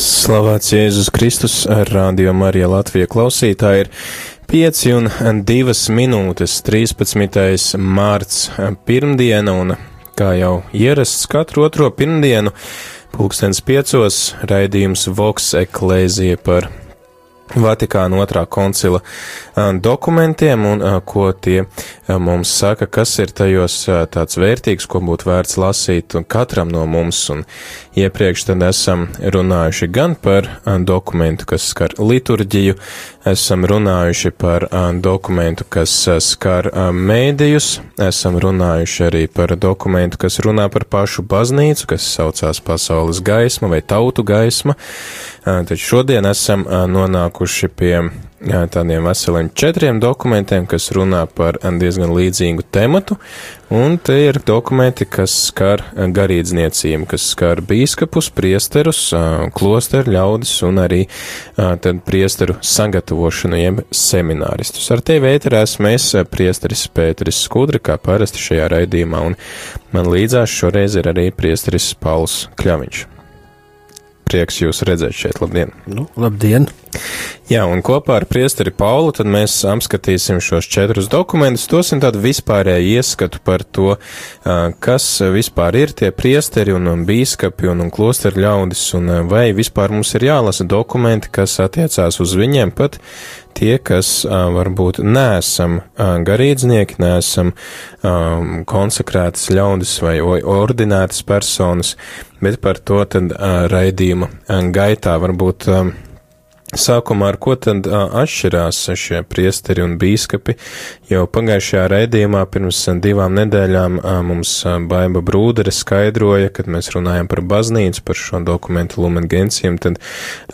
Slavēts Jēzus Kristus, Radio Marija Latvija klausītāji ir 5 un 2 minūtes 13. mārts pirmdiena un, kā jau ierasts katru otro pirmdienu, pulkstens piecos raidījums Vox Eklēzija par Vatikāna otrā koncila dokumentiem un ko tie mums saka, kas ir tajos tāds vērtīgs, ko būtu vērts lasīt katram no mums. Un iepriekš tad esam runājuši gan par dokumentu, kas skar liturģiju, esam runājuši par dokumentu, kas skar mēdījus, esam runājuši arī par dokumentu, kas runā par pašu baznīcu, kas saucās pasaules gaisma vai tautu gaisma. Taču šodien esam nonākuši pie tādiem veseliem četriem dokumentiem, kas runā par diezgan līdzīgu tematu, un te ir dokumenti, kas skar garīdzniecību, kas skar bīskapus, priesterus, klosteru ļaudis un arī tad priesteru sagatavošanu, jeb semināristus. Ar tevi ēterēs mēs priesteris Pēteris Skudri, kā parasti šajā raidījumā, un man līdzās šoreiz ir arī priesteris Pauls Kļaviņš prieks jūs redzēt šeit. Labdien! Nu, labdien! Jā, un kopā ar priesteri Paulu tad mēs apskatīsim šos četrus dokumentus, dosim tādu vispārēju ieskatu par to, kas vispār ir tie priesteri un, bīskapi un, un klosteru ļaudis, un vai vispār mums ir jālasa dokumenti, kas attiecās uz viņiem, pat tie, kas varbūt nesam garīdznieki, nesam konsekrētas ļaudis vai ordinētas personas, bet par to tad raidījuma gaitā varbūt Sākumā ar ko tad atšķirās šie priesteri un bīskapi? Jau pagājušajā raidījumā pirms divām nedēļām mums Baiba Brūdere skaidroja, kad mēs runājam par baznīcu, par šo dokumentu Lumen Gentium, tad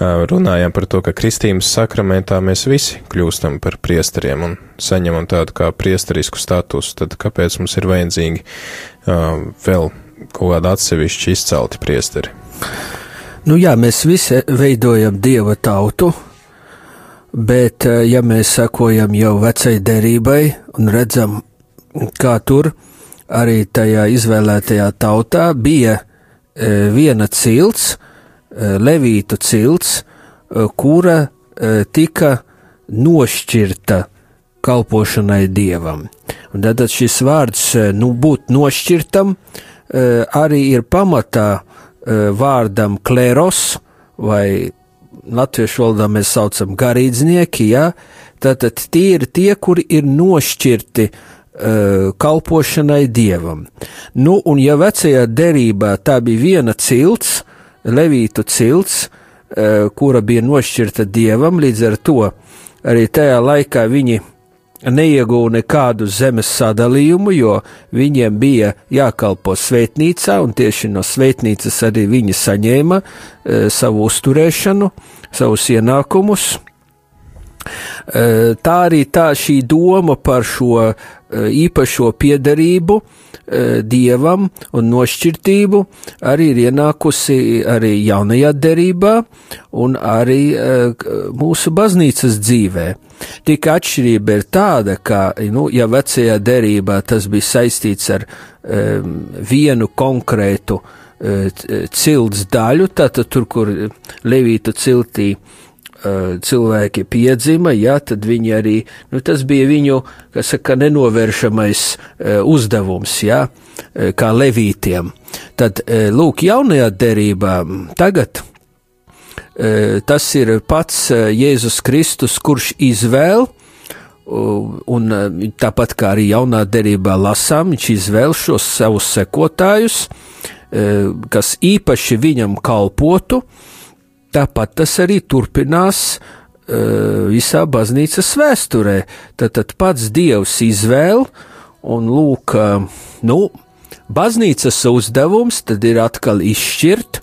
runājām par to, ka kristības sakramentā mēs visi kļūstam par priesteriem un saņemam tādu kā priesterisku statusu, tad kāpēc mums ir vajadzīgi vēl kaut kādi atsevišķi izcelti priesteri? Nu jā, mēs visi veidojam dieva tautu, bet eh, ja mēs sekojam jau vecai derībai un redzam, kā tur arī tajā izvēlētajā tautā bija eh, viena cilts, eh, levītu cilts, kura tika nošķirta kalpošanai dievam. Un tad šis vārds, nu, būt nošķirtam, arī ir pamatā Eh, vārdam kleros, vai latviešu valodā mēs saucam garīdznieki, ja, tātad tie ir tie, kuri ir nošķirti uh, kalpošanai dievam. Nu, un ja vecajā derībā tā bija viena cilts, levītu cilts, kura bija nošķirta dievam, līdz ar to arī tajā laikā viņi neieguva nekādu zemes sadalījumu, jo viņiem bija jākalpo svētnīcā, un tieši no svētnīcas arī viņi saņēma e, savu uzturēšanu, savus ienākumus. E, tā arī tā šī doma par šo e, īpašo piederību e, dievam un nošķirtību arī ir ienākusi arī jaunajā derībā un arī mūsu baznīcas dzīvē. Tik atšķirība ir tāda, ka, nu, ja vecajā derībā tas bija saistīts ar um, vienu konkrētu uh, cilts daļu, tātad tur, kur Levīta ciltī uh, cilvēki piedzima, jā, tad viņi arī, nu, tas bija viņu, kas saka, nenovēršamais uzdevums, jā, kā levītiem. Tad, lūk, jaunajā derībā tagad tas ir pats Jēzus Kristus, kurš izvēl, un tāpat kā arī jaunā derībā lasām, viņš izvēl šos savus sekotājus, kas īpaši viņam kalpotu, tāpat tas arī turpinās visā baznīcas vēsturē. Tad, tad pats Dievs izvēl, un lūk, nu, baznīcas uzdevums tad ir atkal izšķirt,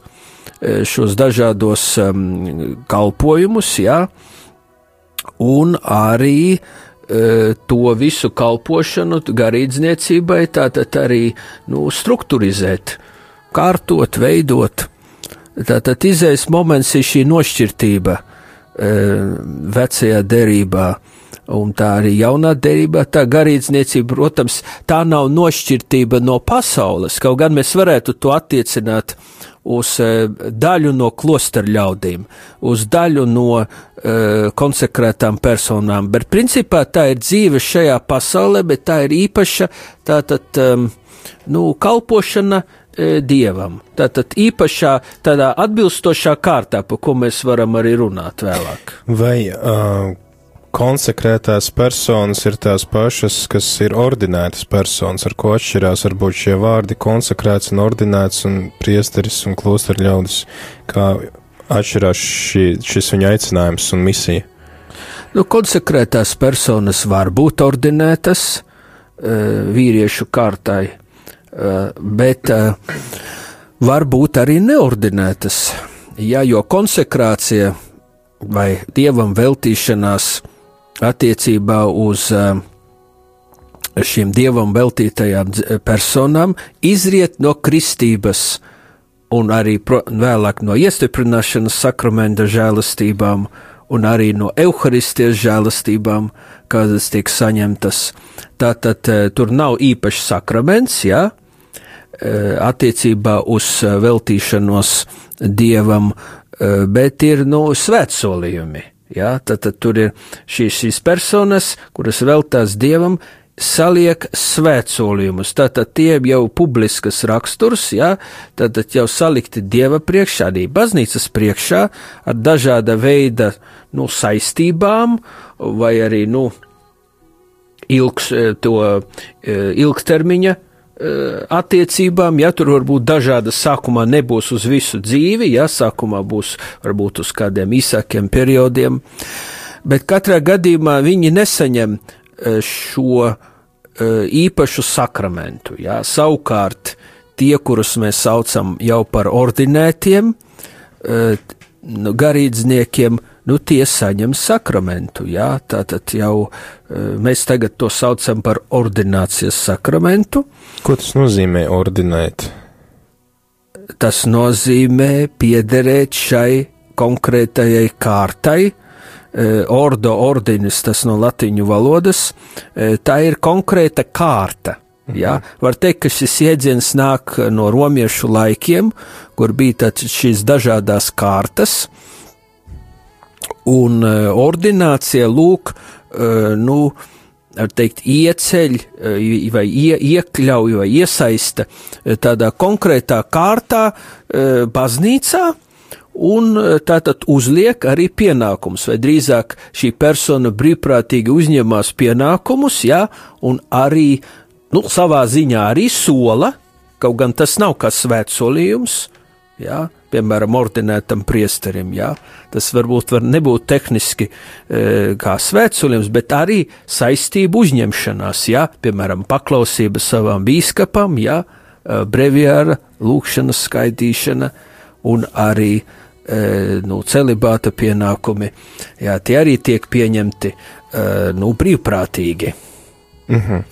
E, šos dažādos um, kalpojumus, jā, un arī to visu kalpošanu garīdzniecībai, tātad arī nu, struktūrizēt, kārtot, veidot. Tātad izējas moments ir šī nošķirtība uh, vecajā derībā. Un tā arī jaunā derībā, tā garīdzniecība, protams, tā nav nošķirtība no pasaules, kaut gan mēs varētu to attiecināt uz daļu no klosteru ļaudīm, uz daļu no uh, konsekrētām personām, bet principā tā ir dzīve šajā pasaulē, bet tā ir īpaša tātad, um, nu, kalpošana uh, dievam. Tātad īpašā, tādā atbilstošā kārtā, par ko mēs varam arī runāt vēlāk. Vai uh, konsekrētās personas ir tās pašas, kas ir ordinētas personas, ar ko atšķirās varbūt šie vārdi konsekrēts un ordinēts un priesteris un klosteru ļaudis, kā atšķirās šī, šis viņa aicinājums un misija. Nu, konsekrētās personas var būt ordinētas uh, vīriešu kārtai, bet uh, var būt arī neordinētas. Ja, jo konsekrācija vai dievam veltīšanās attiecībā uz eh, šīm dievam veltītajām personām izriet no kristības un arī pro, vēlāk no iestiprināšanas sakramenta žēlastībām un arī no evaharistijas žēlastībām, kādas tiek saņemtas. Tātad eh, tur nav īpašs sakraments, jā, eh, attiecībā uz veltīšanos dievam, bet ir nu, svētsolījumi. Ja, tad, tad tur ir šīs, šīs personas, kuras veltās dievam, saliek svētsolījumus. Tātad tie jau publiskas raksturs, ja, tātad jau salikti dieva priekšā, arī baznīcas priekšā ar dažāda veida nu, saistībām vai arī nu, ilgs, eh, to eh, ilgtermiņa Eh, attiecībām, ja tur var būt dažādas, sākumā nebūs uz visu dzīvi, ja sākumā būs varbūt uz kādiem īsākiem periodiem, bet katrā gadījumā viņi nesaņem eh, šo eh, īpašu sakramentu. Ja. Savukārt tie, kurus mēs saucam jau par ordinētiem, garīdzniekiem, nu, tie saņem sakramentu. Jā, tātad jau e, mēs tagad to saucam par ordinācijas sakramentu. Ko tas nozīmē ordinēt? Tas nozīmē piederēt šai konkrētajai kārtai, e, ordo ordinis, tas no latīņu valodas, e, tā ir konkrēta kārta. Ja? Var teikt, ka šis jēdziens nāk no romiešu laikiem, kur bija šīs dažādas kārtas, Un uh, ordinācija lūk, uh, nu, teikt, ieceļ uh, vai ie, iekļauj vai iesaista tādā konkrētā kārtā baznīcā, un tātad uzliek arī pienākumus, vai drīzāk šī persona brīvprātīgi uzņemās pienākumus, jā, un arī, nu, savā ziņā arī sola, kaut gan tas nav kā svētsolījums, jā, piemēram, ordinētam priesterim. Jā. Tas varbūt var nebūt tehniski e, kā svētceļojums, bet arī saistību uzņemšanās, jā, piemēram, paklausība savam bīskapam, jā, e, breviāra, lūkšanas skaitīšana un arī e, nu, celibāta pienākumi. Jā, tie arī tiek pieņemti e, nu, brīvprātīgi. Mm -hmm.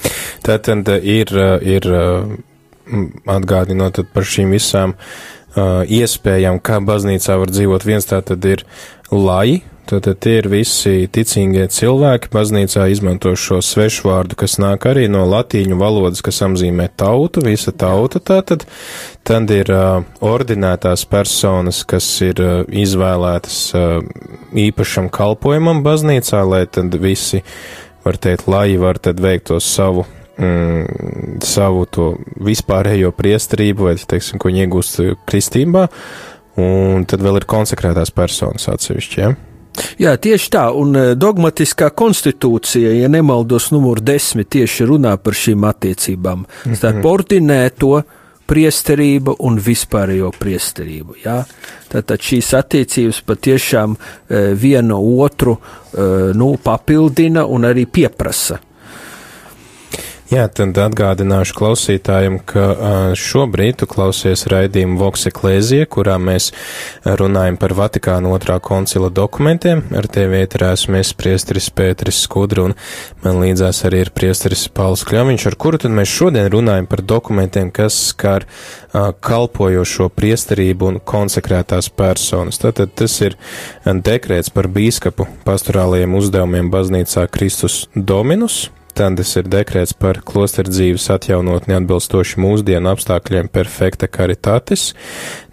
Tā tad ir, ir atgādinot par šīm visām uh, iespējām, kā baznīcā var dzīvot viens, tā tad ir lai, Tātad tie ir visi ticīgie cilvēki. Baznīcā izmanto šo svešvārdu, kas nāk arī no latīņu valodas, kas apzīmē tautu, visa tauta. Tātad tad ir uh, ordinētās personas, kas ir uh, izvēlētas uh, īpašam kalpojumam baznīcā, lai tad visi, var teikt, lai var tad veikt to savu mm, savu to vispārējo priesterību, vai, teiksim, ko viņi iegūst kristībā, un tad vēl ir konsekrētās personas atsevišķi, ja? Jā, tieši tā, un dogmatiskā konstitūcija, ja nemaldos, numur desmit tieši runā par šīm attiecībām starp mm -hmm. ordinēto priesterību un vispārējo priesterību. Jā? Tātad šīs attiecības patiešām vienu otru nu, papildina un arī pieprasa. Jā, tad atgādināšu klausītājiem, ka šobrīd tu klausies raidījumu Voks Eklēzija, kurā mēs runājam par Vatikāna otrā koncila dokumentiem. Ar tevi ietrā esmu es priesteris Pēteris Skudra un man līdzās arī ir priesteris Pauls Kļaviņš, ar kuru tad mēs šodien runājam par dokumentiem, kas skar kalpojošo priesterību un konsekrētās personas. Tātad tas ir dekrēts par bīskapu pastorālajiem uzdevumiem baznīcā Kristus Dominus tas ir dekrēts par klosteru dzīves atjaunotni atbilstoši mūsdienu apstākļiem perfekta karitatis,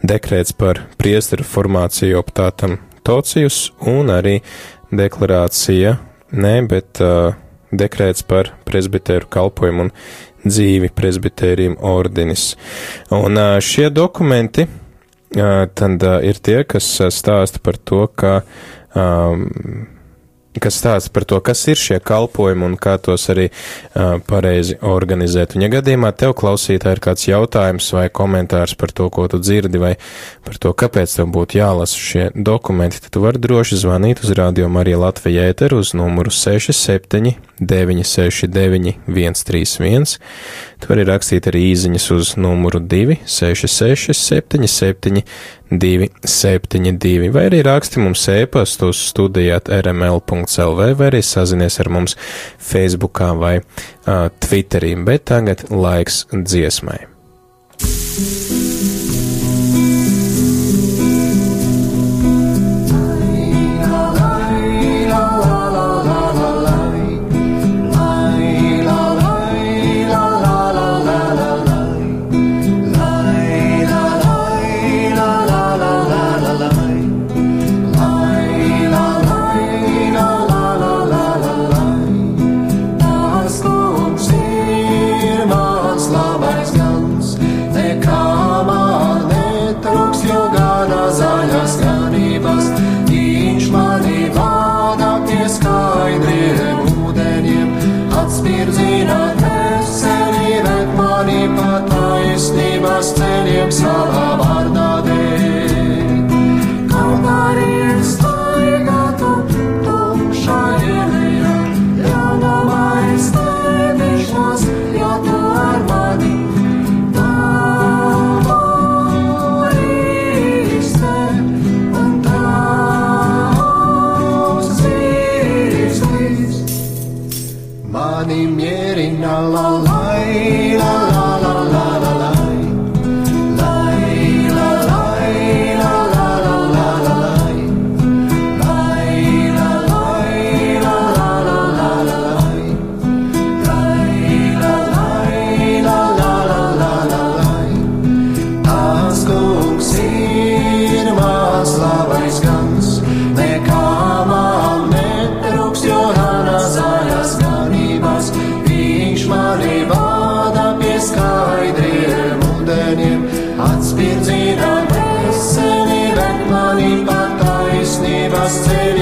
dekrēts par priesteru formāciju optātam tocijus un arī deklarācija, ne, bet uh, dekrēts par presbiteru kalpojumu un dzīvi presbitērijiem ordinis. Un uh, šie dokumenti uh, tad uh, ir tie, kas stāsta par to, ka um, kas stāsta par to, kas ir šie kalpojumi un kā tos arī uh, pareizi organizēt. Un, ja gadījumā tev klausītā ir kāds jautājums vai komentārs par to, ko tu dzirdi, vai par to, kāpēc tev būtu jālasa šie dokumenti, tad tu vari droši zvanīt uz Radio Marija Latvija ēteru uz numuru 67 969 131. Tu vari rakstīt arī īziņas uz numuru 266 77 272, vai arī raksti mums e-pastu uz studijāt rml.lv, vai arī sazinies ar mums Facebookā vai uh, Twitterī, bet tagad laiks dziesmai. atspirdzīta, esi ir akmenī, pat taisnības ceļā.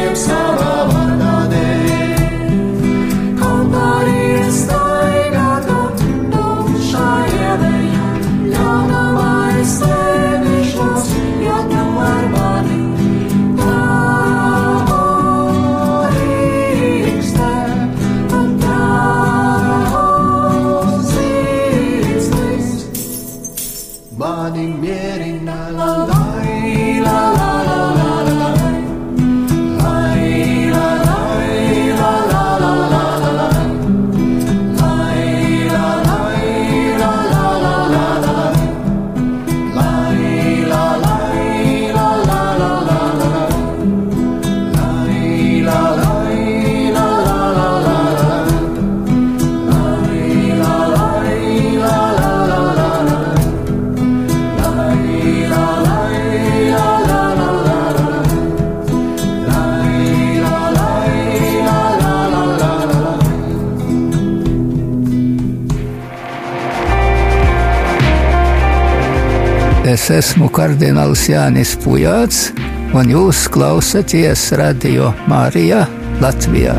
Es esmu kardināls Jānis Pujāts, un jūs klausāties Radio Mārijā Latvijā.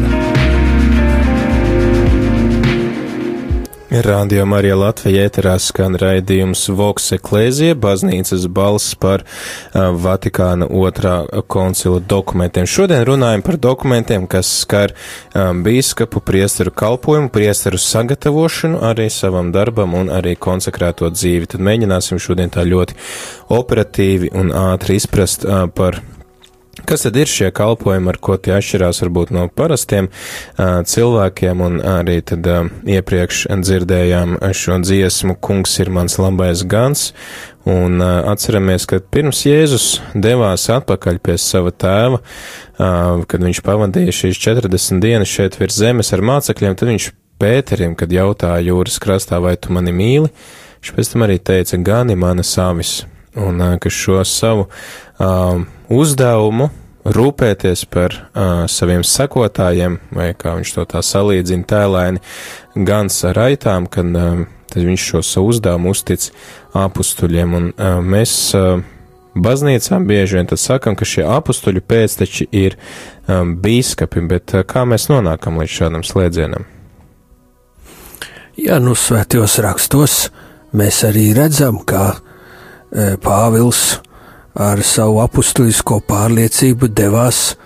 Radio Marija Latvija ēterā skan raidījums Voks Eklēzija, baznīcas balss par uh, Vatikāna otrā koncila dokumentiem. Šodien runājam par dokumentiem, kas skar um, bīskapu priesteru kalpojumu, priesteru sagatavošanu arī savam darbam un arī konsekrēto dzīvi. Tad mēģināsim šodien tā ļoti operatīvi un ātri izprast uh, par Kas tad ir šie kalpojumi, ar ko tie atšķirās varbūt no parastiem uh, cilvēkiem, un arī tad uh, iepriekš dzirdējām šo dziesmu Kungs ir mans labais gans, un uh, atceramies, ka pirms Jēzus devās atpakaļ pie sava tēva, uh, kad viņš pavadīja šīs 40 dienas šeit virs zemes ar mācekļiem, tad viņš Pēterim, kad jautāja jūras krastā, vai tu mani mīli, viņš pēc tam arī teica, gani mana savis, un ka šo savu uh, uzdevumu rūpēties par uh, saviem sekotājiem, vai kā viņš to tā salīdzina tēlēni, gan ar aitām, kad uh, viņš šo savu uzdevumu uztic apstuļiem, un uh, mēs uh, baznīcām bieži vien sakam, ka šie apstuļu pēcteči ir um, bīskapi, bet uh, kā mēs nonākam līdz šādam slēdzienam? Jā, nu, svētajos rakstos mēs arī redzam, ka Pāvils ar savu apustulisko pārliecību devās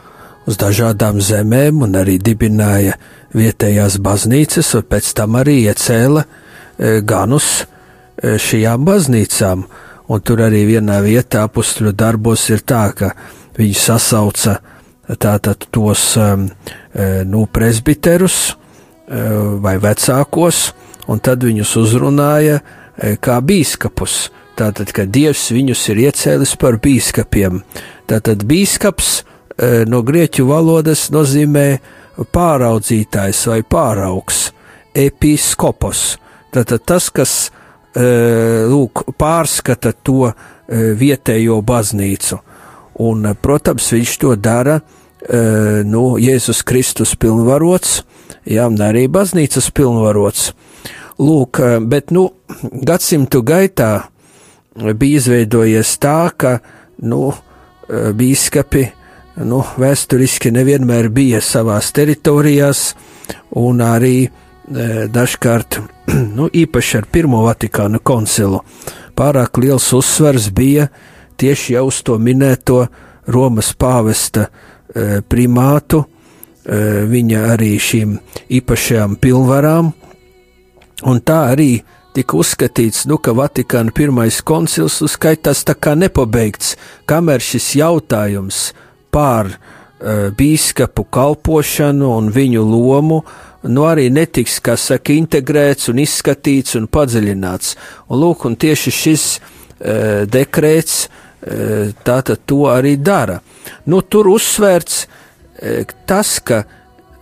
uz dažādām zemēm un arī dibināja vietējās baznīcas, un pēc tam arī iecēla e, ganus e, šajām baznīcām. Un tur arī vienā vietā apustuļu darbos ir tā, ka viņi sasauca tātad tos nu, presbiterus vai vecākos, un tad viņus uzrunāja kā bīskapus. Tātad, ka Dievs viņus ir iecēlis par bīskapiem. Tātad bīskaps e, no grieķu valodas nozīmē pāraudzītājs vai pāraugs, episkopos. Tātad tas, kas e, lūk, pārskata to vietējo baznīcu. Un, protams, viņš to dara nu, Jēzus Kristus pilnvarots, jā, un arī baznīcas pilnvarots. Lūk, bet, nu, gadsimtu gaitā bija izveidojies tā, ka, nu, eh, bīskapi, nu, vēsturiski nevienmēr bija savās teritorijās, un arī e, dažkārt, nu, īpaši ar Pirmo Vatikānu koncilu, pārāk liels uzsvars bija tieši jau uz to minēto Romas pāvesta e, primātu, e, viņa arī šīm īpašajām pilnvarām, Un tā arī tika uzskatīts, nu, ka Vatikāna pirmais koncils uzskaitās tā kā nepabeigts, kamēr šis jautājums pār uh, bīskapu kalpošanu un viņu lomu nu arī netiks, kā saka, integrēts un izskatīts un padziļināts. Un lūk, un tieši šis uh, dekrēts uh, tātad to arī dara. Nu, tur uzsvērts uh, tas, ka uh,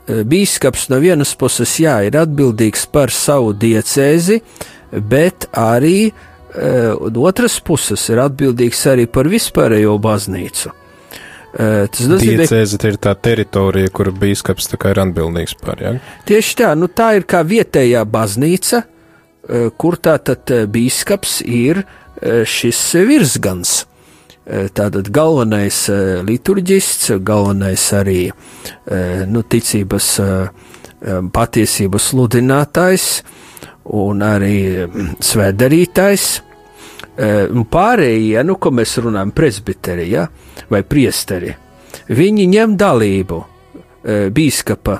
Eh, bīskaps no vienas puses jā, ir atbildīgs par savu diecēzi, bet arī no uh, otras puses ir atbildīgs arī par vispārējo baznīcu. Uh, tas nozīmē, ka tā ir tā teritorija, kur bīskaps tā ir atbildīgs par. Ja? Tieši tā, nu tā ir kā vietējā baznīca, uh, kur tātad bīskaps ir šis virsgans. Eh, tātad galvenais eh, liturģists, galvenais arī eh, nu, ticības patiesības sludinātājs un arī mm, svētdarītājs. Un pārējie, nu, ko mēs runājam, presbiteri ja, vai priesteri, viņi ņem dalību bīskapa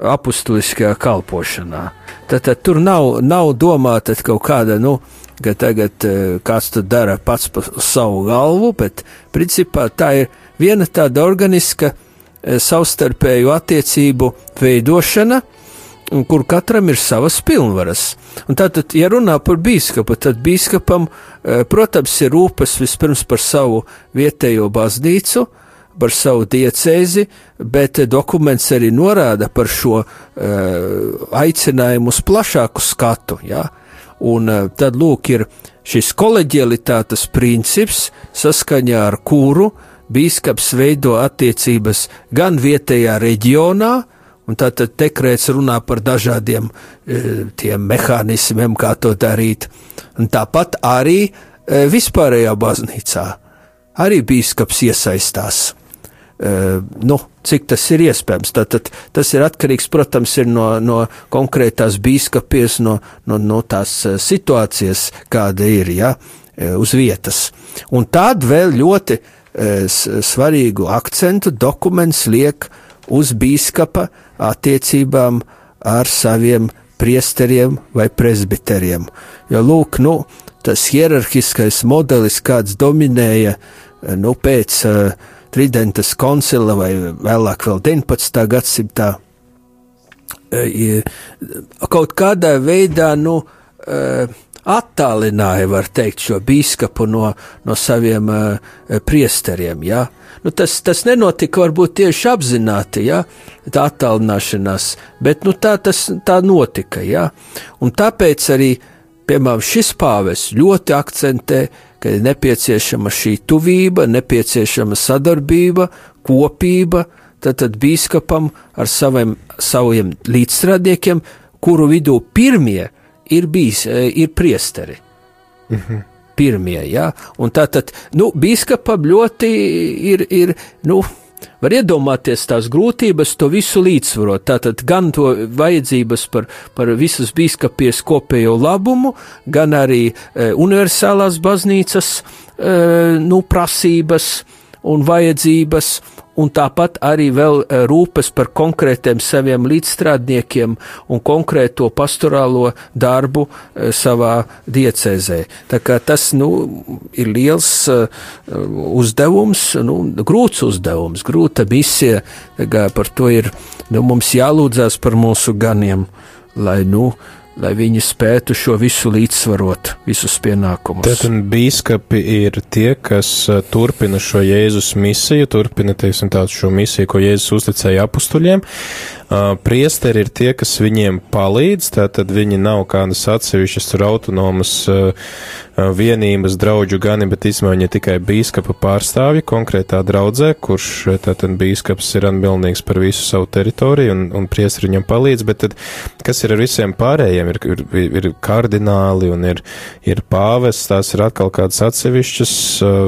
apustuliskajā kalpošanā. Tad, tad tur nav, nav domāta kaut kāda, nu, ka tagad uh, kāds to dara pats pa savu galvu, bet principā tā ir viena tāda organiska uh, savstarpēju attiecību veidošana, kur katram ir savas pilnvaras. Un tātad, ja runā par bīskapu, tad bīskapam, uh, protams, ir rūpes vispirms par savu vietējo baznīcu, par savu diecēzi, bet dokuments arī norāda par šo uh, aicinājumu uz plašāku skatu. Ja? Un eh, tad lūk, ir šis koleģialitātes princips, saskaņā ar kuru bīskaps veido attiecības gan vietējā reģionā, un tātad dekrēts runā par dažādiem e, tiem mehānismiem, kā to darīt, un tāpat arī e, vispārējā baznīcā. Arī bīskaps iesaistās. Uh, nu, cik tas ir iespējams. Tātad tas ir atkarīgs, protams, ir no, no konkrētās bīskapies, no, no, no tās uh, situācijas, kāda ir ja, uh, uz vietas. Un tad vēl ļoti svarīgu akcentu dokuments liek uz bīskapa attiecībām ar saviem priesteriem vai presbiteriem. Jo, lūk, nu, tas hierarhiskais modelis, kāds dominēja nu, pēc uh, Tridentes koncila vai vēlāk vēl 19. gadsimtā e, kaut kādā veidā nu, e, attālināja, var teikt, šo biskupu no, no saviem uh, priesteriem. Ja? Nu, tas, tas nenotika varbūt tieši apzināti, ja? tā attālināšanās, bet nu, tā tas tā notika. Ja? Un tāpēc arī, piemēram, šis pāvests ļoti akcentē, ka ir nepieciešama šī tuvība, nepieciešama sadarbība, kopība, tad, tad biskupam ar saviem, saviem līdzstrādniekiem, kuru vidū pirmie ir bijis, e, ir priesteri. Mhm. Pirmie, jā, ja? un tā tad, nu, biskupam ļoti ir, ir, nu, Var iedomāties tās grūtības, to visu līdzsvarot. Tātad gan to vajadzības par, par visas biskupies kopējo labumu, gan arī e, universālās baznīcas e, nu, prasības un vajadzības, un tāpat arī vēl e, rūpes par konkrētiem saviem līdzstrādniekiem un konkrēto pastorālo darbu e, savā diecēzē. Tā kā tas, nu, ir liels uh, uzdevums, nu, grūts uzdevums, grūta misija, par to ir, nu, mums jālūdzās par mūsu ganiem, lai, nu, uh, lai viņi spētu šo visu līdzsvarot, visus pienākumus. Tātad bīskapi ir tie, kas turpina šo Jēzus misiju, turpina, teiksim, tādu šo misiju, ko Jēzus uzticēja apustuļiem. Priesteri ir tie, kas viņiem palīdz, tātad viņi nav kādas atsevišķas tur autonomas vienības draudžu gani, bet īstenībā viņi ir tikai bīskapa pārstāvji konkrētā draudzē, kurš tātad bīskaps ir atbildīgs par visu savu teritoriju un, un priesteri viņam palīdz, bet tad kas ir ar visiem pārējiem? Ir, ir, ir kardināli un ir, ir pāves, tās ir atkal kādas atsevišķas uh,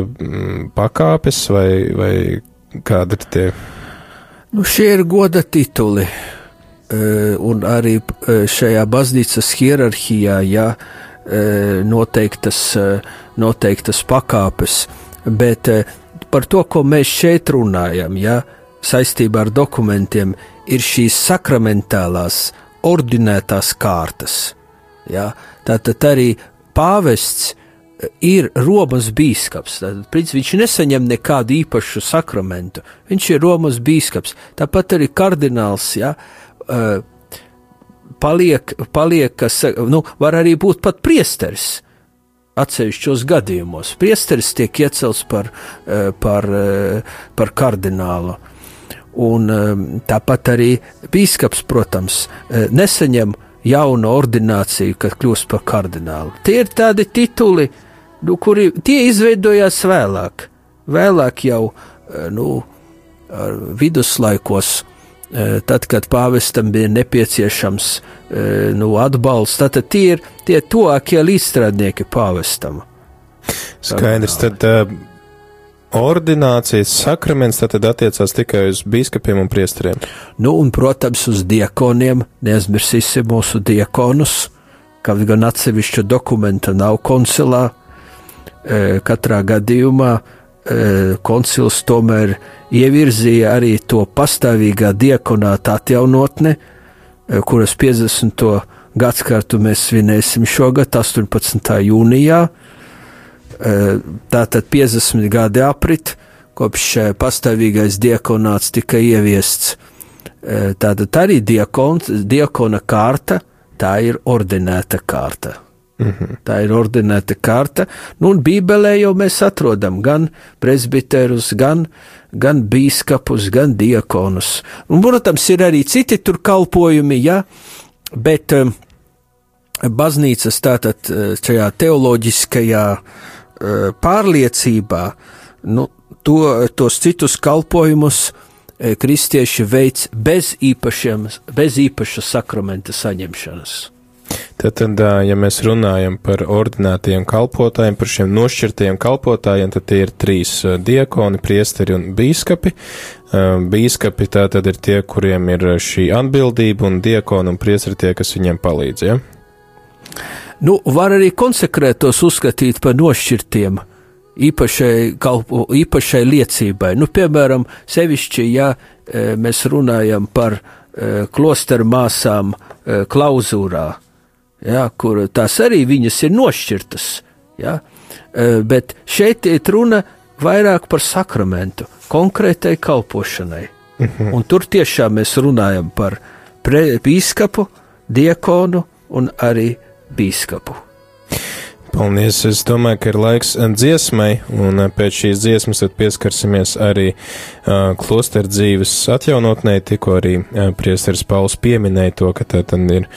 pakāpes vai, vai kādi ir tie? Nu, šie ir goda tituli, un arī šajā baznīcas hierarhijā, ja noteiktas, noteiktas pakāpes, bet par to, ko mēs šeit runājam, ja saistībā ar dokumentiem, ir šīs sakramentālās, ordinētās kārtas. Ja? Tātad arī pāvests ir Romas bīskaps. Tad, princip, viņš nesaņem nekādu īpašu sakramentu. Viņš ir Romas bīskaps. Tāpat arī kardināls. Ja, Paliek, paliek, kas, nu, var arī būt pat priesteris atsevišķos gadījumos. Priesteris tiek iecelts par, par, par kardinālu. Un tāpat arī bīskaps, protams, nesaņem jaunu ordināciju, kad kļūst par kardinālu. Tie ir tādi tituli, nu, kuri tie izveidojās vēlāk. Vēlāk jau eh, nu, viduslaikos, eh, tad, kad pāvestam bija nepieciešams eh, nu, atbalsts, tad tie ir tie tuvākie līdzstrādnieki pāvestam. Skaidrs, tad uh, ordinācijas sakraments tad attiecās tikai uz biskupiem un priesteriem. Nu, un, protams, uz diekoniem, neaizmirsīsim mūsu diekonus, kaut gan atsevišķa dokumenta nav koncilā, katrā gadījumā koncils tomēr ievirzīja arī to pastāvīgā diakonāta atjaunotne, e, kuras 50. gadsimtu mēs svinēsim šogad, 18. jūnijā. Tātad 50 gadi aprit, kopš pastāvīgais diakonāts tika ieviests. Tātad arī diakons, diakona kārta, tā ir ordinēta kārta. Tā ir ordinēta kārta, nu, un Bībelē jau mēs atrodam gan presbiterus, gan, gan bīskapus, gan diekonus. Un, protams, ir arī citi tur kalpojumi, ja, bet um, baznīcas tātad eh, šajā teoloģiskajā uh, pārliecībā, nu, to, tos citus kalpojumus kristieši veids bez, īpašiem, bez īpaša sakramenta saņemšanas. Tad, ja mēs runājam par ordinētajiem kalpotājiem, par šiem nošķirtajiem kalpotājiem, tad tie ir trīs diakoni, priesteri un bīskapi. Bīskapi tā tad ir tie, kuriem ir šī atbildība, un diakoni un priesteri tie, kas viņiem palīdz. Ja? Nu, var arī konsekrētos uzskatīt par nošķirtiem īpašai, kalpo, īpašai liecībai. Nu, piemēram, sevišķi, ja mēs runājam par klosteru māsām klauzūrā, ja, kur tās arī viņas ir nošķirtas. Ja, e, bet šeit ir runa vairāk par sakramentu, konkrētai kalpošanai. Mhm. Un tur tiešām mēs runājam par bīskapu, diakonu un arī bīskapu. Paldies! Es domāju, ka ir laiks dziesmai, un pēc šīs dziesmas pieskarsimies arī uh, klosteru dzīves atjaunotnē. Tikko arī uh, priesteris Pauls pieminēja to, ka tad ir,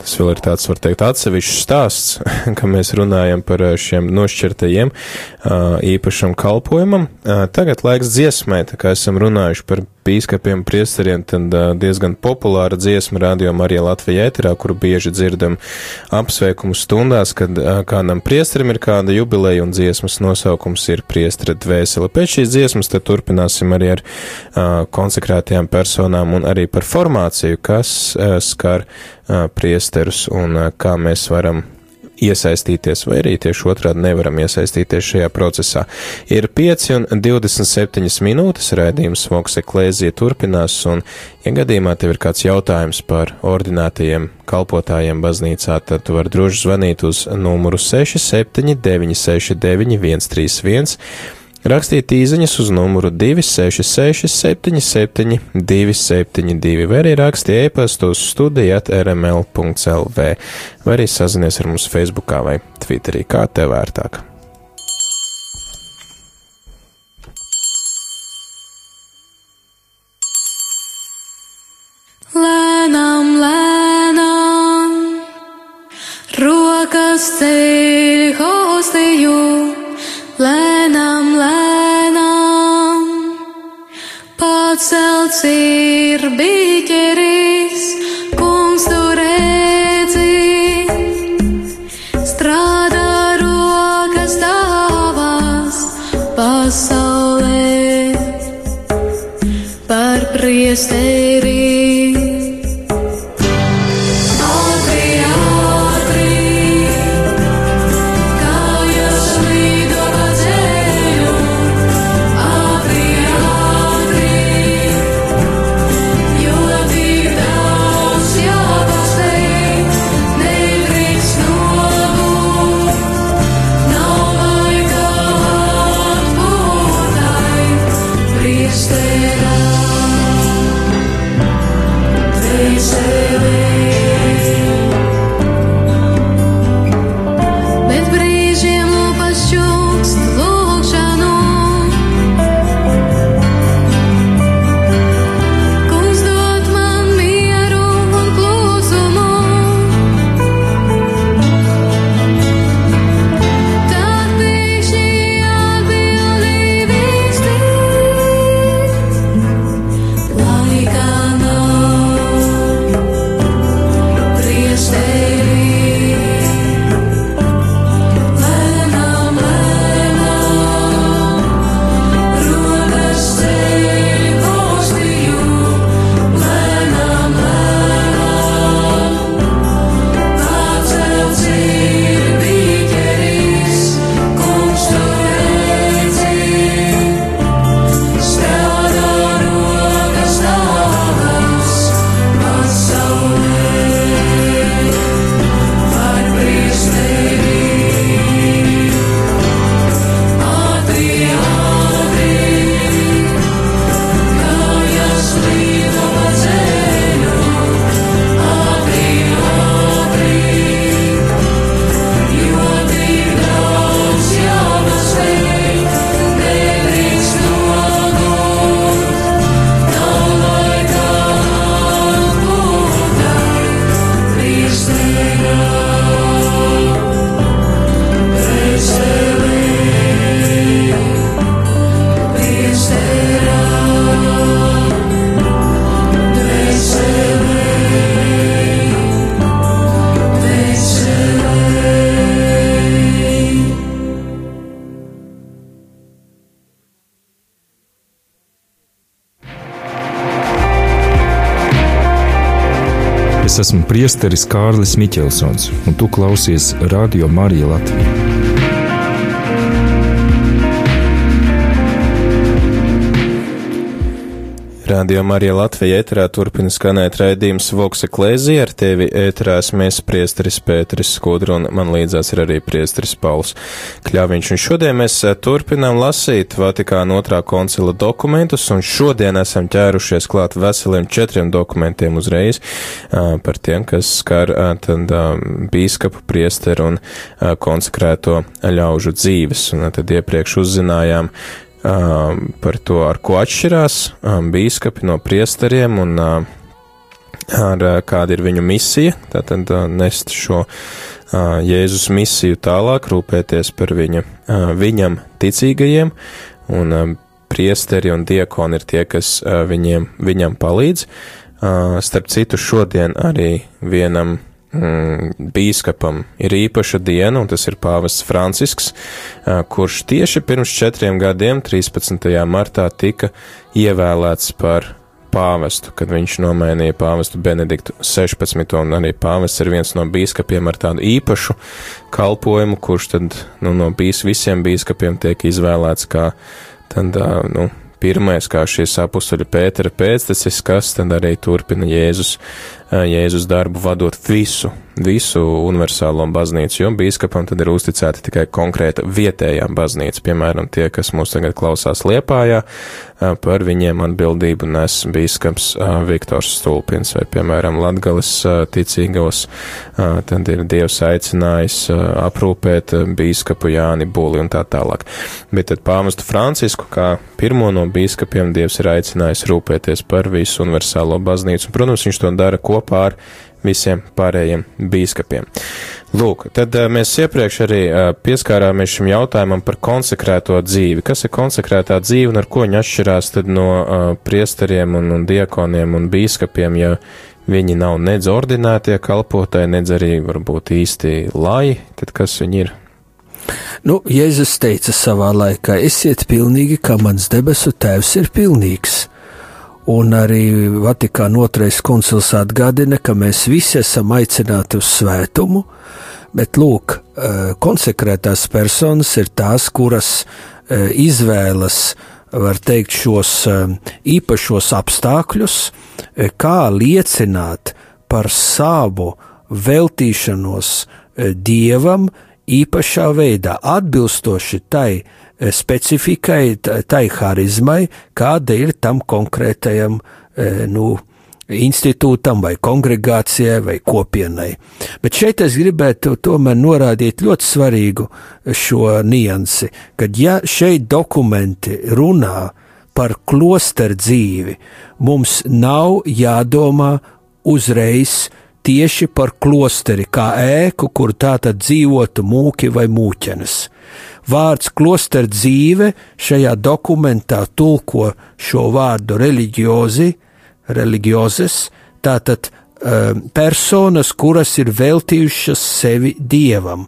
tas vēl ir tāds, var teikt, atsevišķs stāsts, ka mēs runājam par šiem nošķirtajiem uh, īpašam kalpojumam. Uh, tagad laiks dziesmai, tā kā esam runājuši par bīskapiem, priesteriem, tad uh, diezgan populāra dziesma rādījuma arī Latvijā ēterā, kuru bieži dzirdam apsveikumu stundās, kad uh, kādam priesterim ir kāda jubileja un dziesmas nosaukums ir priestera dvēsele. Pēc šīs dziesmas tad turpināsim arī ar uh, konsekrētajām personām un arī par formāciju, kas uh, skar uh, priesterus un uh, kā mēs varam iesaistīties, vai arī tieši otrādi nevaram iesaistīties šajā procesā. Ir 5 un 27 minūtes raidījums Voks Eklēzija turpinās, un, ja gadījumā tev ir kāds jautājums par ordinātajiem kalpotājiem baznīcā, tad tu vari droši zvanīt uz numuru 67 969 131 Rakstīt īsiņas uz numuru 266, 77, 272, vai arī rakstīt e-pastu uz studijāt rml.lv, vai arī sazinies ar mums Facebookā vai Twitterī, kā tev vērtāk. Lēnām, lēnām, rokas ceļ hostiju, lēnām, pacelts ir biķeris, kungs tur redzi, strādā rokas tavās pasaulē par priesteri. Priesteris Kārlis Miķelsons, un tu klausies Radio Marija Latvijā. Radio Marija Latvija ēterā turpina skanēt raidījums Vokse Klēzija, ar tevi ēterā mēs priesteris Pēteris Skudru un man līdzās ir arī priesteris Pauls Kļaviņš. Un šodien mēs eh, turpinām lasīt Vatikāna otrā koncila dokumentus un šodien esam ķērušies klāt veseliem četriem dokumentiem uzreiz par tiem, kas skar tad bīskapu priesteru un konsekrēto ļaužu dzīves. Un tad iepriekš uzzinājām um, par to, ar ko atšķirās um, bīskapi no priesteriem un uh, ar uh, kāda ir viņu misija, tātad uh, nest šo uh, Jēzus misiju tālāk, rūpēties par viņa, uh, viņam ticīgajiem, un uh, priesteri un diekoni ir tie, kas uh, viņiem, viņam palīdz. Uh, starp citu, šodien arī vienam mm, bīskapam ir īpaša diena, un tas ir pāvests Francisks, kurš tieši pirms četriem gadiem, 13. martā, tika ievēlēts par pāvestu, kad viņš nomainīja pāvestu Benediktu 16. un arī pāvests ir viens no bīskapiem ar tādu īpašu kalpojumu, kurš tad nu, no bīs, visiem bīskapiem tiek izvēlēts kā tad, nu, pirmais, kā šis apustuļa Pētera pēctecis, kas tad arī turpina Jēzus, Jēzus darbu vadot visu visu universālo baznīcu, jo bīskapam tad ir uzticēta tikai konkrēta vietējā baznīca, piemēram, tie, kas mūs tagad klausās Liepājā, par viņiem atbildību nes bīskaps Viktors Stulpins. Vai, piemēram, Latgales ticīgos, tad ir Dievs aicinājis aprūpēt bīskapu Jāni Būli un tā tālāk. Bet tad pāvestu Francisku, kā pirmo no bīskapiem, Dievs ir aicinājis rūpēties par visu universālo baznīcu, protams, viņš to dara kopā ar visiem pārējiem bīskapiem. Lūk, tad eh, mēs iepriekš arī eh, pieskārāmies šim jautājumam par konsekrēto dzīvi. Kas ir konsekrētā dzīve un ar ko viņa atšķirās tad no uh, priesteriem un, un diekoniem un bīskapiem, ja viņi nav nedz ordinētie kalpotāji, nedz arī varbūt īsti lai, tad kas viņi ir? Nu, Jēzus teica savā laikā: Esiet pilnīgi, kā mans debesu tēvs ir pilnīgs. Un arī Vatikāna otrais koncils atgādina, ka mēs visi esam aicināti uz svētumu, bet lūk, eh, konsekrētās personas ir tās, kuras eh, izvēlas, var teikt, šos eh, īpašos apstākļus, kā liecināt par savu veltīšanos Dievam īpašā veidā, atbilstoši tai, specifikai, tai harizmai, kāda ir tam konkrētajam e, nu, institūtam vai kongregācijai vai kopienai. Bet šeit es gribētu tomēr norādīt ļoti svarīgu šo niansi, kad ja šeit dokumenti runā par klosteru dzīvi, mums nav jādomā uzreiz tieši par klosteri kā ēku, kur tā tad dzīvotu mūki vai mūķenes. Vārds klosteru dzīve šajā dokumentā tulko šo vārdu reliģiozi, reliģiozes, tātad um, personas, kuras ir veltījušas sevi dievam.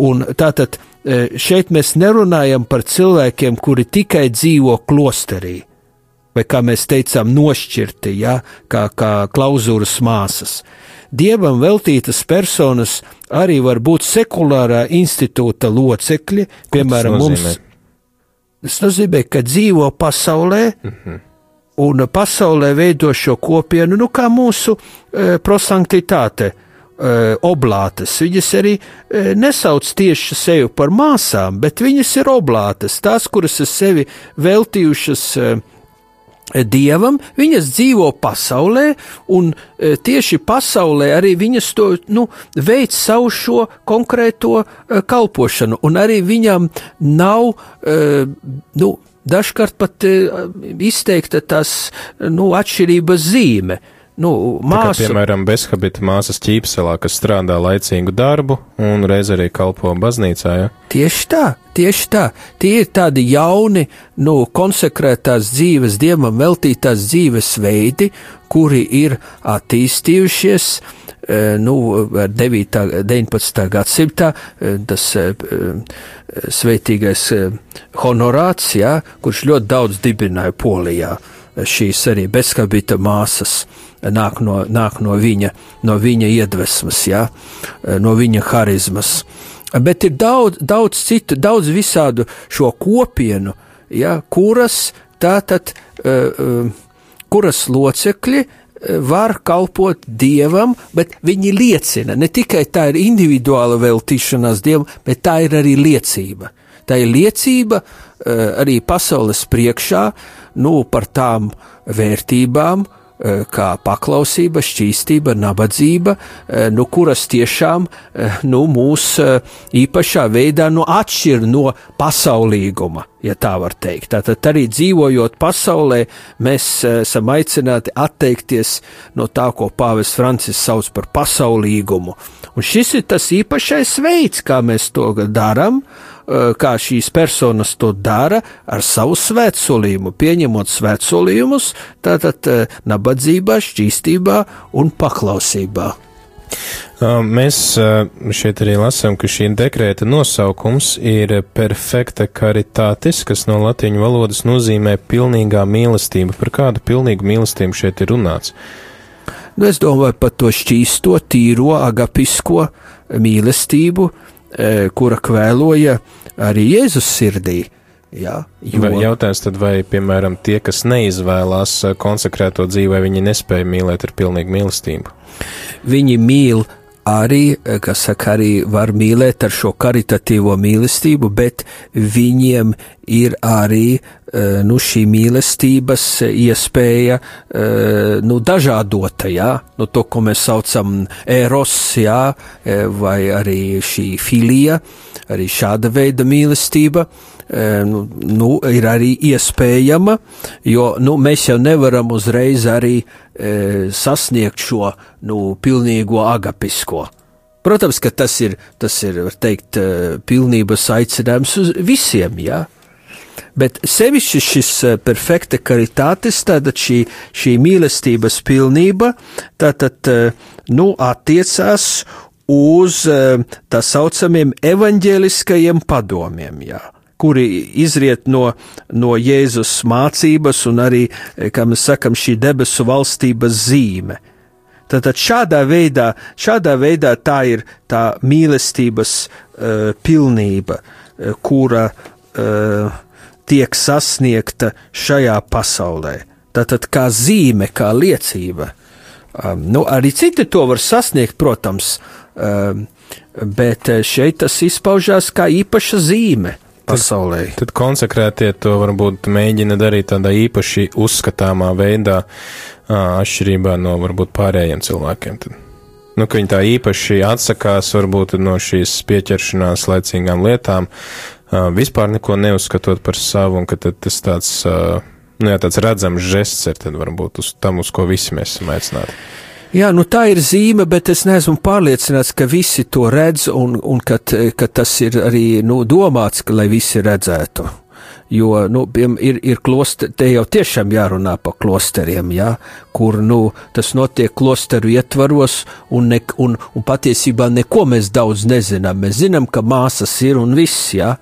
Un tātad uh, šeit mēs nerunājam par cilvēkiem, kuri tikai dzīvo klosterī, vai kā mēs teicām, nošķirti, ja, kā, kā klauzūras māsas. Dievam veltītas personas arī var būt sekulārā institūta locekļi, piemēram, mums. Tas nozīmē, ka dzīvo pasaulē, mm -hmm. un pasaulē veido šo kopienu, nu kā mūsu e, prosanktitāte, e, oblātes. Viņas arī e, nesauc tieši sevi par māsām, bet viņas ir oblātes, tās, kuras ir sevi veltījušas e, dievam, viņas dzīvo pasaulē, un e, tieši pasaulē arī viņas to nu, veic savu šo konkrēto e, kalpošanu, un arī viņam nav, e, nu, dažkārt pat izteikta tās nu, atšķirības zīme. Nu, māsu, kā, piemēram, bezhabita māsas ķīpselā, kas strādā laicīgu darbu un reiz arī kalpo baznīcā. Ja? Tieši tā, tieši tā. Tie ir tādi jauni, nu, konsekrētās dzīves, dievam veltītās dzīves veidi, kuri ir attīstījušies. Nu, 9. 19. gadsimtā tas sveitīgais honorāts, ja, kurš ļoti daudz dibināja Polijā, šīs arī bezskabita māsas nāk no, nāk no, viņa, no viņa iedvesmas, ja, no viņa harizmas. Bet ir daudz, daudz citu, daudz visādu šo kopienu, ja, kuras tātad uh, uh, kuras locekļi var kalpot dievam, bet viņi liecina. Ne tikai tā ir individuāla veltīšanās dievam, bet tā ir arī liecība. Tā ir liecība arī pasaules priekšā nu, par tām vērtībām, Eh, kā paklausība, šķīstība, nabadzība, eh, nu, kuras tiešām eh, nu, mūs īpašā veidā nu, atšķir no pasaulīguma, ja tā var teikt. Tātad arī dzīvojot pasaulē, mēs esam aicināti atteikties no tā, ko Pāvests Francis sauc par pasaulīgumu. Un šis ir tas īpašais veids, kā mēs to darām, Eh, kā šīs personas to dara ar savu svētsolījumu, pieņemot svētsolījumus, tātad eh, nabadzībā, šķīstībā un paklausībā. Mēs šeit arī lasām, ka šī dekrēta nosaukums ir perfekta caritātis, kas no latīņu valodas nozīmē pilnīgā mīlestība. Par kādu pilnīgu mīlestību šeit ir runāts? Nu, es domāju par to šķīsto, tīro, agapisko mīlestību, kura kvēloja arī Jēzus sirdī. Jā, jo... Vai jautājums tad, vai, piemēram, tie, kas neizvēlās uh, konsekrēto dzīvi, vai viņi nespēja mīlēt ar pilnīgu mīlestību? Viņi mīl arī, eh, kas saka, arī var mīlēt ar šo karitatīvo mīlestību, bet viņiem ir arī eh, nu, šī mīlestības iespēja eh, nu, dažādota, jā, nu, to, ko mēs saucam eros, jā, vai arī šī filija, arī šāda veida mīlestība. Nu, nu, ir arī iespējama, jo nu, mēs jau nevaram uzreiz arī e, sasniegt šo nu, pilnīgo agapisko. Protams, ka tas ir, tas ir, teikt, pilnības aicinājums uz visiem, jā. Bet sevišķi šis perfekta karitātes, tātad šī, šī mīlestības pilnība, tātad, nu, attiecās uz tā saucamiem evaņģēliskajiem padomiem, jā kuri izriet no, no Jēzus mācības un arī, kā mēs sakam, šī debesu valstības zīme. Tātad šādā veidā, šādā veidā tā ir tā mīlestības uh, pilnība, uh, kura uh, tiek sasniegta šajā pasaulē. Tātad kā zīme, kā liecība. Um, nu, arī citi to var sasniegt, protams, um, bet šeit tas izpaužās kā īpaša zīme pasaulē. Tad, tad konsekrētie to varbūt mēģina darīt tādā īpaši uzskatāmā veidā, atšķirībā no varbūt pārējiem cilvēkiem. Tad. Nu, ka viņi tā īpaši atsakās varbūt no šīs pieķeršanās laicīgām lietām, vispār neko neuzskatot par savu, un ka tas tāds, nu jā, tāds redzams žests ir tad varbūt uz tam, uz ko visi mēs esam aicināti. Jā, nu tā ir zīme, bet es neesmu pārliecināts, ka visi to redz un, un ka, ka tas ir arī nu, domāts, ka, lai visi redzētu. Jo nu, ir, ir kloster, te jau tiešām jārunā par klosteriem, jā, kur nu, tas notiek klosteru ietvaros, un, ne, un, un patiesībā neko mēs daudz nezinām. Mēs zinām, ka māsas ir un viss, jā,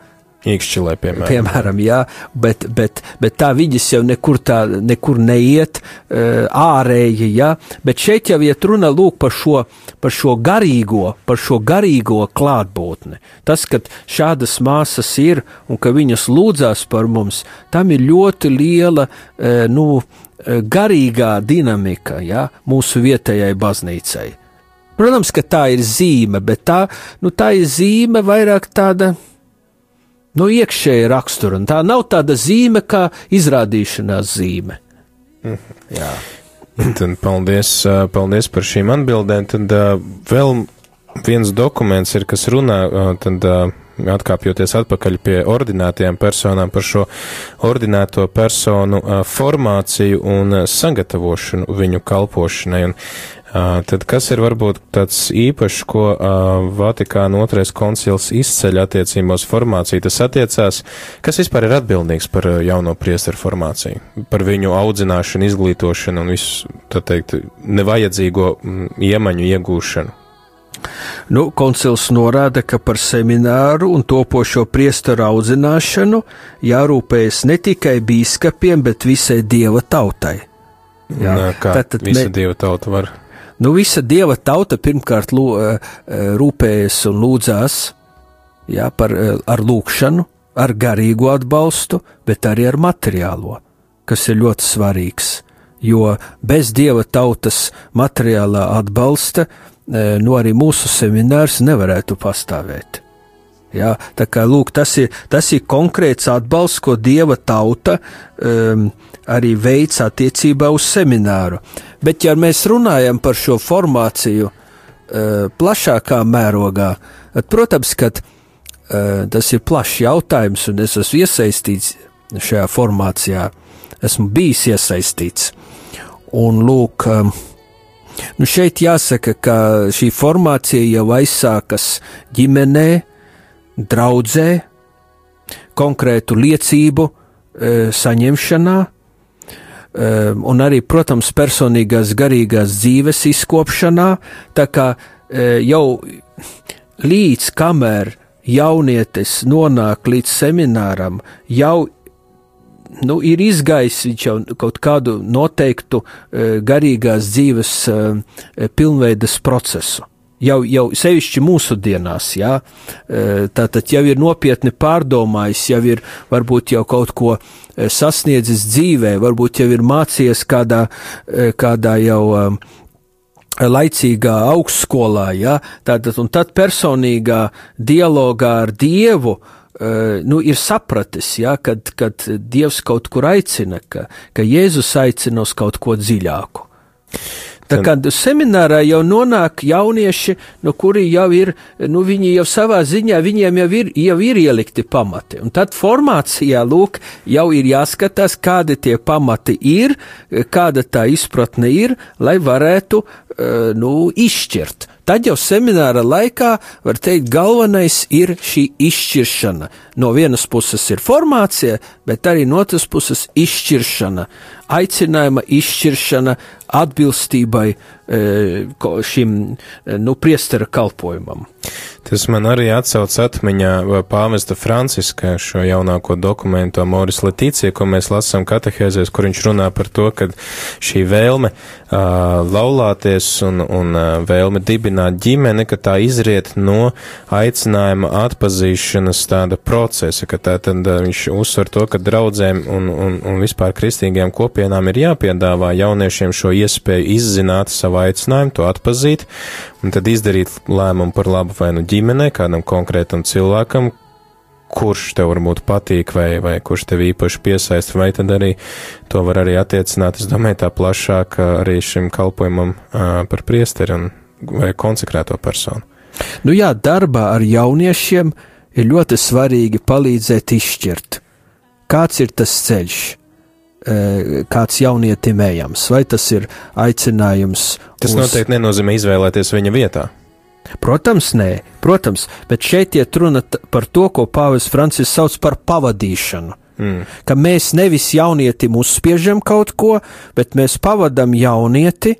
Iekšķilē, piemēram. piemēram jā, bet, bet, bet tā viņas jau nekur, tā, nekur neiet uh, ārēji, jā, bet šeit jau iet runa par šo, par šo garīgo, par šo garīgo klātbūtni. Tas, ka šādas māsas ir un ka viņas lūdzās par mums, tam ir ļoti liela, uh, nu, garīgā dinamika, jā, mūsu vietējai baznīcai. Protams, ka tā ir zīme, bet tā, nu, tā ir zīme vairāk tāda, nu, iekšēja rakstura. Tā nav tāda zīme kā izrādīšanās zīme. Mhm. Jā. Tad paldies, paldies par šīm atbildēm. Tad vēl viens dokuments ir, kas runā, tad atkāpjoties atpakaļ pie ordinētajām personām par šo ordinēto personu formāciju un sagatavošanu viņu kalpošanai. Un Tad kas ir varbūt tāds īpašs, ko Vatikāna otrais koncils izceļ attiecībos formāciju? Tas attiecās, kas vispār ir atbildīgs par jauno priesteru formāciju, par viņu audzināšanu, izglītošanu un visu, tā teikt, nevajadzīgo iemaņu iegūšanu. Nu, koncils norāda, ka par semināru un topošo priesteru audzināšanu jārūpējas ne tikai bīskapiem, bet visai dieva tautai. Jā, Nā, kā tad, tad visa me... dieva tauta var Nu, visa dieva tauta pirmkārt lū, eh, eh, rūpējas un lūdzās jā, par, eh, ar lūkšanu, ar garīgo atbalstu, bet arī ar materiālo, kas ir ļoti svarīgs. jo bez dieva tautas materiālā atbalsta, nu arī mūsu seminārs nevarētu pastāvēt. Jā, tā kā lūk, tas ir, tas ir konkrēts atbalsts, ko dieva tauta um, arī veic attiecībā uz semināru. Bet, ja mēs runājam par šo formāciju uh, plašākā mērogā, tad, protams, ka uh, tas ir plašs jautājums, un es esmu iesaistīts šajā formācijā, esmu bijis iesaistīts. Un lūk, um, nu šeit jāsaka, ka šī formācija jau aizsākas ģimenē, draudzē, konkrētu liecību saņemšanā, un arī, protams, personīgās garīgās dzīves izkopšanā, tā kā e, jau līdz kamēr jaunietis nonāk līdz semināram, jau nu, ir izgājis viņš jau kaut kādu noteiktu e, garīgās dzīves e, pilnveidas procesu jau, jau sevišķi mūsdienās, jā, e, tātad jau ir nopietni pārdomājis, jau ir varbūt jau kaut ko e, sasniedzis dzīvē, varbūt jau ir mācījies kādā, e, kādā jau laicīgā augstskolā, jā, tātad un tad personīgā dialogā ar Dievu, nu, ir sapratis, ja, kad, kad Dievs kaut kur aicina, ka, ka Jēzus aicina uz kaut ko dziļāku. Tā kā seminārā jau nonāk jaunieši, no kuri jau ir, nu, viņi jau savā ziņā, viņiem jau ir, jau ir ielikti pamati. Un tad formācijā, lūk, jau ir jāskatās, kādi tie pamati ir, kāda tā izpratne ir, lai varētu, eh, nu, izšķirt. Tad jau semināra laikā, var teikt, galvenais ir šī izšķiršana. No vienas puses ir formācija, bet arī no otras puses izšķiršana, aicinājuma izšķiršana atbilstībai e, šim e, nu, priestera kalpojumam. Tas man arī atsauc atmiņā pāvesta Franciska šo jaunāko dokumentu Amoris Letīcija, ko mēs lasām katehēzēs, kur viņš runā par to, ka šī vēlme uh, laulāties un, un uh, vēlme dibināt ģimeni, ka tā izriet no aicinājuma atpazīšanas tāda procesa, ka tā tad uh, viņš uzsver to, ka draudzēm un, un, un vispār kristīgajām kopienām ir jāpiedāvā jauniešiem šo iespēju izzināt savu aicinājumu, to atpazīt un tad izdarīt lēmumu par labu vai nu ģimenei, kādam konkrētam cilvēkam, kurš tev varbūt patīk vai, vai kurš tev īpaši piesaista, vai tad arī to var arī attiecināt, es domāju, tā plašāk arī šim kalpojumam uh, par priesteri un vai konsekrēto personu. Nu jā, darbā ar jauniešiem ir ļoti svarīgi palīdzēt izšķirt, kāds ir tas ceļš, kāds jaunietim ejams, vai tas ir aicinājums. Tas uz... noteikti nenozīmē izvēlēties viņa vietā. Protams, nē, protams, bet šeit iet runa par to, ko Pāvils Francis sauc par pavadīšanu. Mm. Ka mēs nevis jaunietim uzspiežam kaut ko, bet mēs pavadam jaunieti,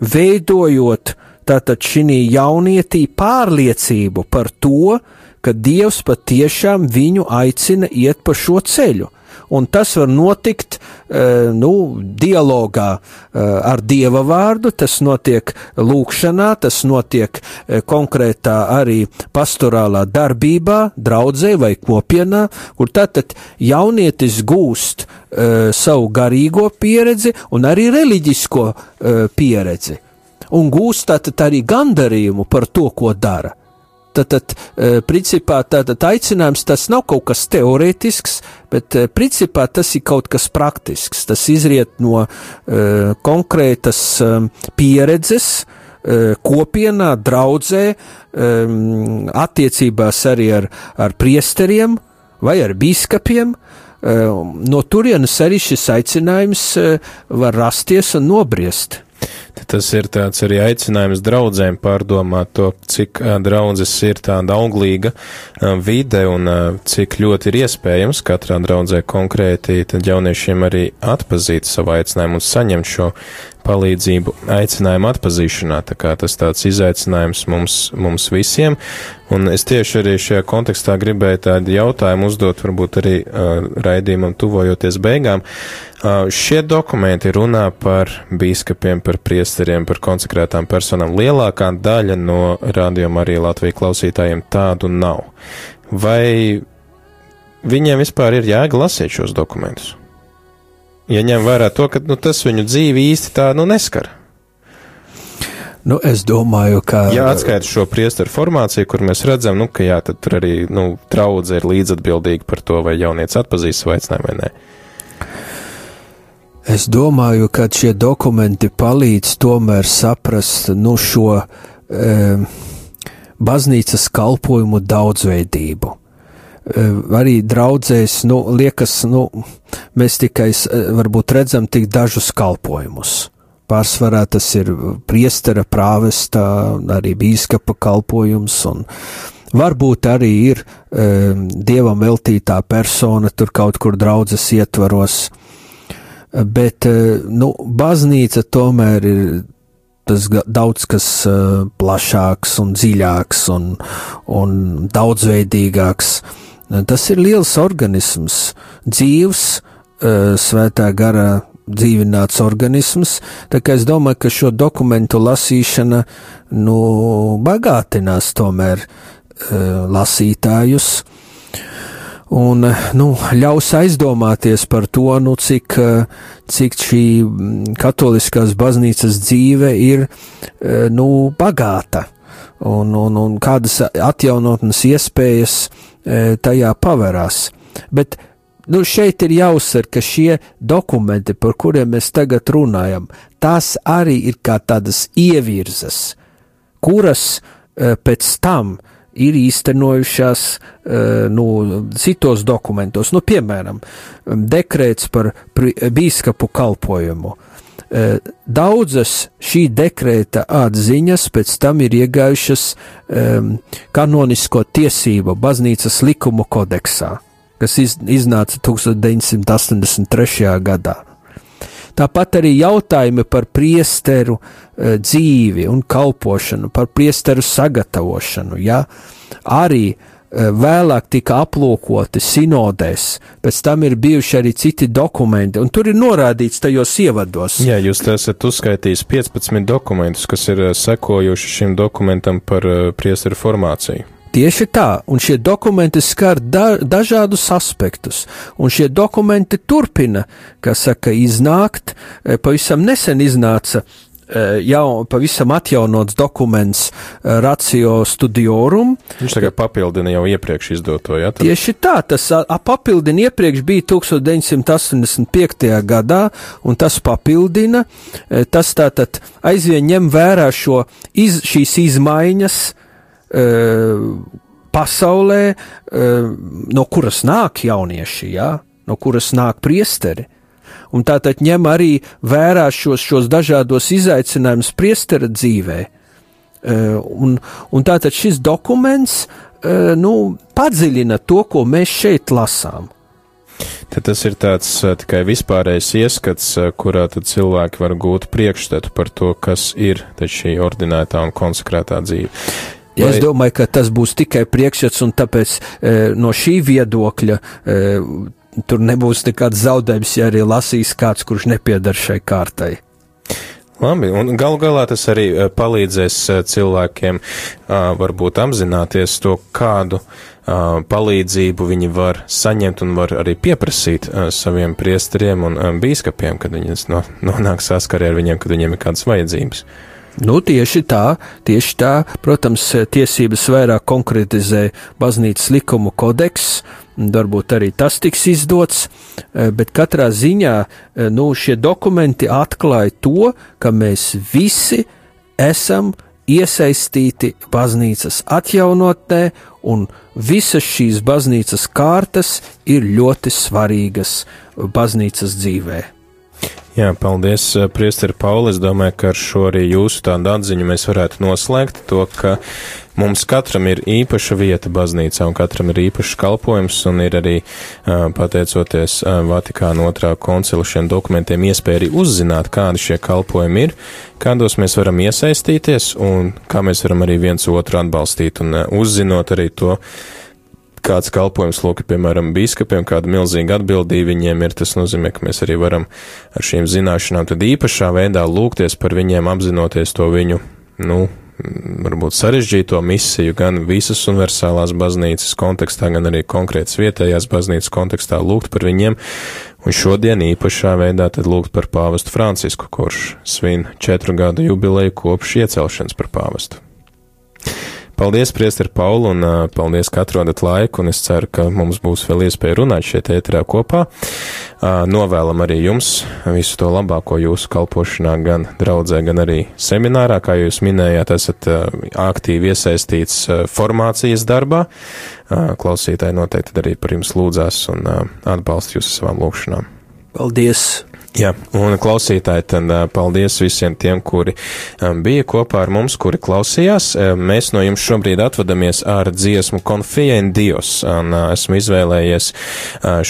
veidojot tātad šī jaunietī pārliecību par to, ka Dievs patiešām viņu aicina iet pa šo ceļu. Un tas var notikt uh, nu, dialogā uh, ar dieva vārdu, tas notiek lūkšanā, tas notiek uh, konkrētā arī pastorālā darbībā, draudzē vai kopienā, kur tātad jaunietis gūst savu garīgo pieredzi un arī reliģisko pieredzi un gūst tātad arī gandarījumu par to, ko dara. Tātad, e, principā, tātad aicinājums tas nav kaut kas teorētisks, bet e, principā tas ir kaut kas praktisks. Tas izriet no uh, konkrētas um, pieredzes, uh, kopienā, draudzē, attiecībās arī ar, ar priesteriem vai ar biskupiem. No turienes arī šis aicinājums var rasties un nobriest. Tas ir tāds arī aicinājums draudzēm pārdomāt to, cik draudzes ir tāda auglīga vide un cik ļoti ir iespējams katrā draudzē konkrēti tad jauniešiem arī atpazīt savu aicinājumu un saņemt šo palīdzību aicinājumu atpazīšanā. Tā kā tas tāds izaicinājums mums, mums visiem. Un es tieši arī šajā kontekstā gribēju tādu jautājumu uzdot, varbūt arī uh, raidījumam tuvojoties beigām. Uh, šie dokumenti runā par bīskapiem, par priesteriem, par konsekrētām personām. Lielākā daļa no rādījuma arī Latvijas klausītājiem tādu nav. Vai viņiem vispār ir jēga lasīt šos dokumentus? Ja ņem vērā to, ka nu, tas viņu dzīvi īsti tā nu neskar. Nu, es domāju, ka. Ja atskaita šo priesteru formāciju, kur mēs redzam, nu, ka jā, tur arī, nu, traudze ir līdzatbildīga par to, vai jaunieci atpazīst savu aicinājumu vai nē. Es domāju, ka šie dokumenti palīdz tomēr saprast nu, šo e, baznīcas kalpojumu daudzveidību. E, arī draudzēs, nu, liekas, nu, mēs tikai e, varbūt redzam tik dažus kalpojumus. Pārsvarā tas ir priestera, prāvesta, arī bīskapa kalpojums, un varbūt arī ir e, dievam veltītā persona tur kaut kur draudzes ietvaros, bet, e, nu, baznīca tomēr ir tas daudz kas uh, plašāks un dziļāks un, un daudzveidīgāks. Tas ir liels organisms, dzīvs, uh, svētā gara dzīvināts organisms, tā kā es domāju, ka šo dokumentu lasīšana, nu, bagātinās tomēr lasītājus un, nu, ļaus aizdomāties par to, nu, cik, cik šī katoliskās baznīcas dzīve ir, nu, bagāta un, un, un kādas atjaunotnes iespējas tajā paverās. Bet nu, šeit ir jāuzsver, ka šie dokumenti, par kuriem mēs tagad runājam, tās arī ir kā tādas ievirzes, kuras uh, pēc tam ir īstenojušās uh, nu, citos dokumentos, nu, piemēram, dekrēts par bīskapu kalpojumu. Uh, daudzas šī dekrēta atziņas pēc tam ir iegājušas um, kanonisko tiesību baznīcas likumu kodeksā kas iz, iznāca 1983. gadā. Tāpat arī jautājumi par priesteru uh, dzīvi un kalpošanu, par priesteru sagatavošanu, ja, arī uh, vēlāk tika aplūkoti sinodēs, pēc tam ir bijuši arī citi dokumenti, un tur ir norādīts tajos ievados. Jā, jūs esat uzskaitījis 15 dokumentus, kas ir sekojuši šim dokumentam par priesteru formāciju. Tieši tā, un šie dokumenti skar da dažādus aspektus, un šie dokumenti turpina, kā saka, iznākt. E, pavisam nesen iznāca e, jau pavisam atjaunots dokuments e, Ratio Studiorum. Viņš tagad papildina jau iepriekš izdoto, jā? Ja? Tad... Tieši tā, tas papildina iepriekš bija 1985. gadā, un tas papildina, tas tātad aizvien ņem vērā šo, iz, šīs izmaiņas, pasaulē, no kuras nāk jaunieši, ja? no kuras nāk priesteri. Un tātad ņem arī vērā šos, šos dažādos izaicinājumus priestera dzīvē. Un, un tātad šis dokuments nu, padziļina to, ko mēs šeit lasām. Tad tas ir tāds tikai vispārējais ieskats, kurā tad cilvēki var gūt priekšstatu par to, kas ir šī ordinētā un konsekrētā dzīve. Ja Vai... Es domāju, ka tas būs tikai priekšstats, un tāpēc e, no šī viedokļa e, tur nebūs nekāds zaudējums, ja arī lasīs kāds, kurš nepiedar šai kārtai. Labi, un galu galā tas arī e, palīdzēs e, cilvēkiem varbūt apzināties to, kādu palīdzību viņi var saņemt un var arī pieprasīt saviem priesteriem un bīskapiem, kad viņi nonāk saskarē ar viņiem, kad viņiem ir kādas vajadzības. Nu, tieši tā, tieši tā, protams, tiesības vairāk konkretizē baznīcas likumu kodeks, varbūt arī tas tiks izdots, eh, bet katrā ziņā eh, nu, šie dokumenti atklāja to, ka mēs visi esam iesaistīti baznīcas atjaunotnē, un visas šīs baznīcas kārtas ir ļoti svarīgas baznīcas dzīvē. Jā, paldies, eh, Priester Pauli. Es domāju, ka ar šo arī jūsu tādu atziņu mēs varētu noslēgt to, ka mums katram ir īpaša vieta baznīcā un katram ir īpašs kalpojums un ir arī, eh, pateicoties eh, Vatikāna otrā koncila šiem dokumentiem, iespēja arī uzzināt, kādi šie kalpojumi ir, kādos mēs varam iesaistīties un kā mēs varam arī viens otru atbalstīt un uzzinot arī to, kāds kalpojums, lūk, piemēram, biskupiem, kāda milzīga atbildība viņiem ir, tas nozīmē, ka mēs arī varam ar šīm zināšanām tad īpašā veidā lūgties par viņiem, apzinoties to viņu, nu, varbūt sarežģīto misiju gan visas universālās baznīcas kontekstā, gan arī konkrētas vietējās baznīcas kontekstā lūgt par viņiem Un šodien īpašā veidā tad lūgt par pāvestu Francisku, kurš svin četru gadu jubileju kopš iecelšanas par pāvestu. Paldies, Priester Pauli, un uh, paldies, ka atrodat laiku, un es ceru, ka mums būs vēl iespēja runāt šeit ēterā kopā. Uh, novēlam arī jums visu to labāko jūsu kalpošanā, gan draudzē, gan arī seminārā, kā jūs minējāt, esat uh, aktīvi iesaistīts uh, formācijas darbā. Uh, klausītāji noteikti arī par jums lūdzās un uh, atbalsta jūs savām lūkšanām. Paldies! Jā, un klausītāji, tad paldies visiem tiem, kuri bija kopā ar mums, kuri klausījās. Mēs no jums šobrīd atvadamies ar dziesmu Confia in Dios, un esmu izvēlējies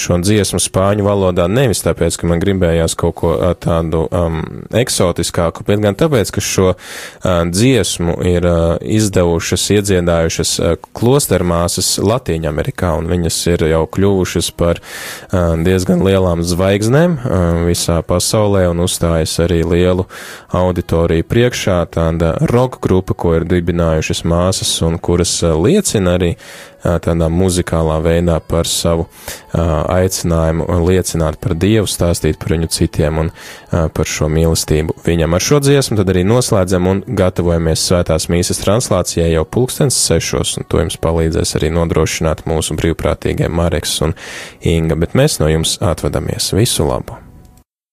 šo dziesmu spāņu valodā nevis tāpēc, ka man gribējās kaut ko tādu um, eksotiskāku, bet gan tāpēc, ka šo uh, dziesmu ir uh, izdevušas, iedziedājušas uh, klostermāsas Latīņa Amerikā, un viņas ir jau kļuvušas par uh, diezgan lielām zvaigznēm uh, visā visā pasaulē un uzstājas arī lielu auditoriju priekšā. Tāda roka grupa, ko ir dibinājušas māsas un kuras liecina arī tādā muzikālā veidā par savu aicinājumu liecināt par Dievu, stāstīt par viņu citiem un par šo mīlestību viņam. Ar šo dziesmu tad arī noslēdzam un gatavojamies svētās mīsas translācijai jau pulkstens sešos, un to jums palīdzēs arī nodrošināt mūsu brīvprātīgie Mareks un Inga, bet mēs no jums atvadamies. Visu labu!